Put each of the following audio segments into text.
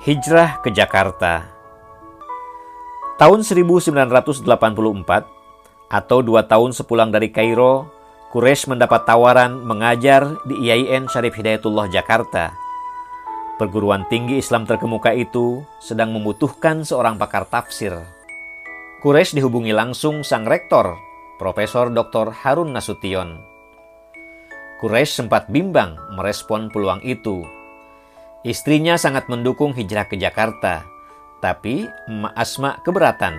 Hijrah ke Jakarta Tahun 1984 atau dua tahun sepulang dari Kairo, Quraisy mendapat tawaran mengajar di IAIN Syarif Hidayatullah Jakarta. Perguruan tinggi Islam terkemuka itu sedang membutuhkan seorang pakar tafsir. Quraisy dihubungi langsung sang rektor, Profesor Dr. Harun Nasution. Quraisy sempat bimbang merespon peluang itu Istrinya sangat mendukung hijrah ke Jakarta, tapi Emak Asma keberatan.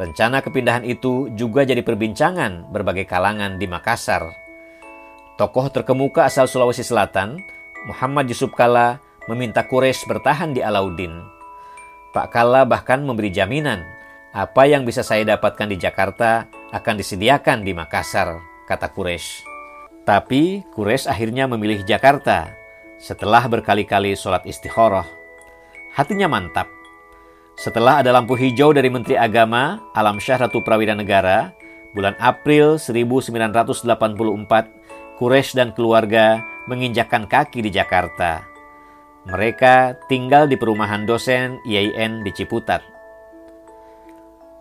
Rencana kepindahan itu juga jadi perbincangan berbagai kalangan di Makassar. Tokoh terkemuka asal Sulawesi Selatan, Muhammad Yusuf Kala, meminta Quraisy bertahan di Alauddin. Pak Kala bahkan memberi jaminan, apa yang bisa saya dapatkan di Jakarta akan disediakan di Makassar, kata Quraisy. Tapi Quraisy akhirnya memilih Jakarta setelah berkali-kali sholat istikharah, hatinya mantap. Setelah ada lampu hijau dari Menteri Agama Alam Syah Ratu Prawira Negara, bulan April 1984, Quraisy dan keluarga menginjakkan kaki di Jakarta. Mereka tinggal di perumahan dosen IAIN di Ciputat.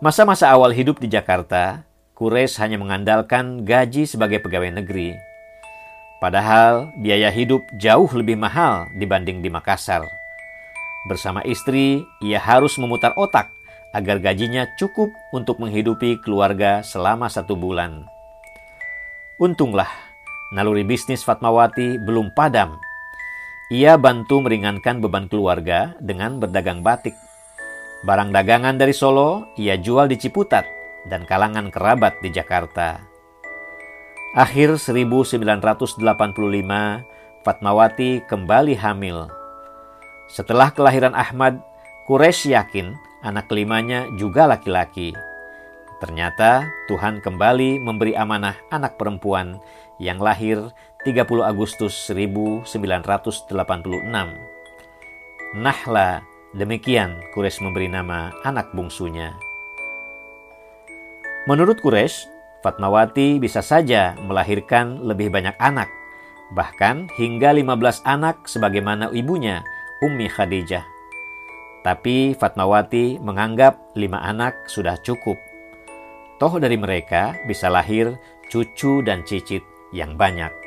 Masa-masa awal hidup di Jakarta, Quraisy hanya mengandalkan gaji sebagai pegawai negeri. Padahal biaya hidup jauh lebih mahal dibanding di Makassar. Bersama istri, ia harus memutar otak agar gajinya cukup untuk menghidupi keluarga selama satu bulan. Untunglah, naluri bisnis Fatmawati belum padam. Ia bantu meringankan beban keluarga dengan berdagang batik. Barang dagangan dari Solo ia jual di Ciputat dan kalangan kerabat di Jakarta. Akhir 1985, Fatmawati kembali hamil. Setelah kelahiran Ahmad, Quraisy yakin anak kelimanya juga laki-laki. Ternyata Tuhan kembali memberi amanah anak perempuan yang lahir 30 Agustus 1986. Nahla, demikian Quraisy memberi nama anak bungsunya. Menurut Quraisy, Fatmawati bisa saja melahirkan lebih banyak anak, bahkan hingga 15 anak sebagaimana ibunya, Ummi Khadijah. Tapi Fatmawati menganggap lima anak sudah cukup. Toh dari mereka bisa lahir cucu dan cicit yang banyak.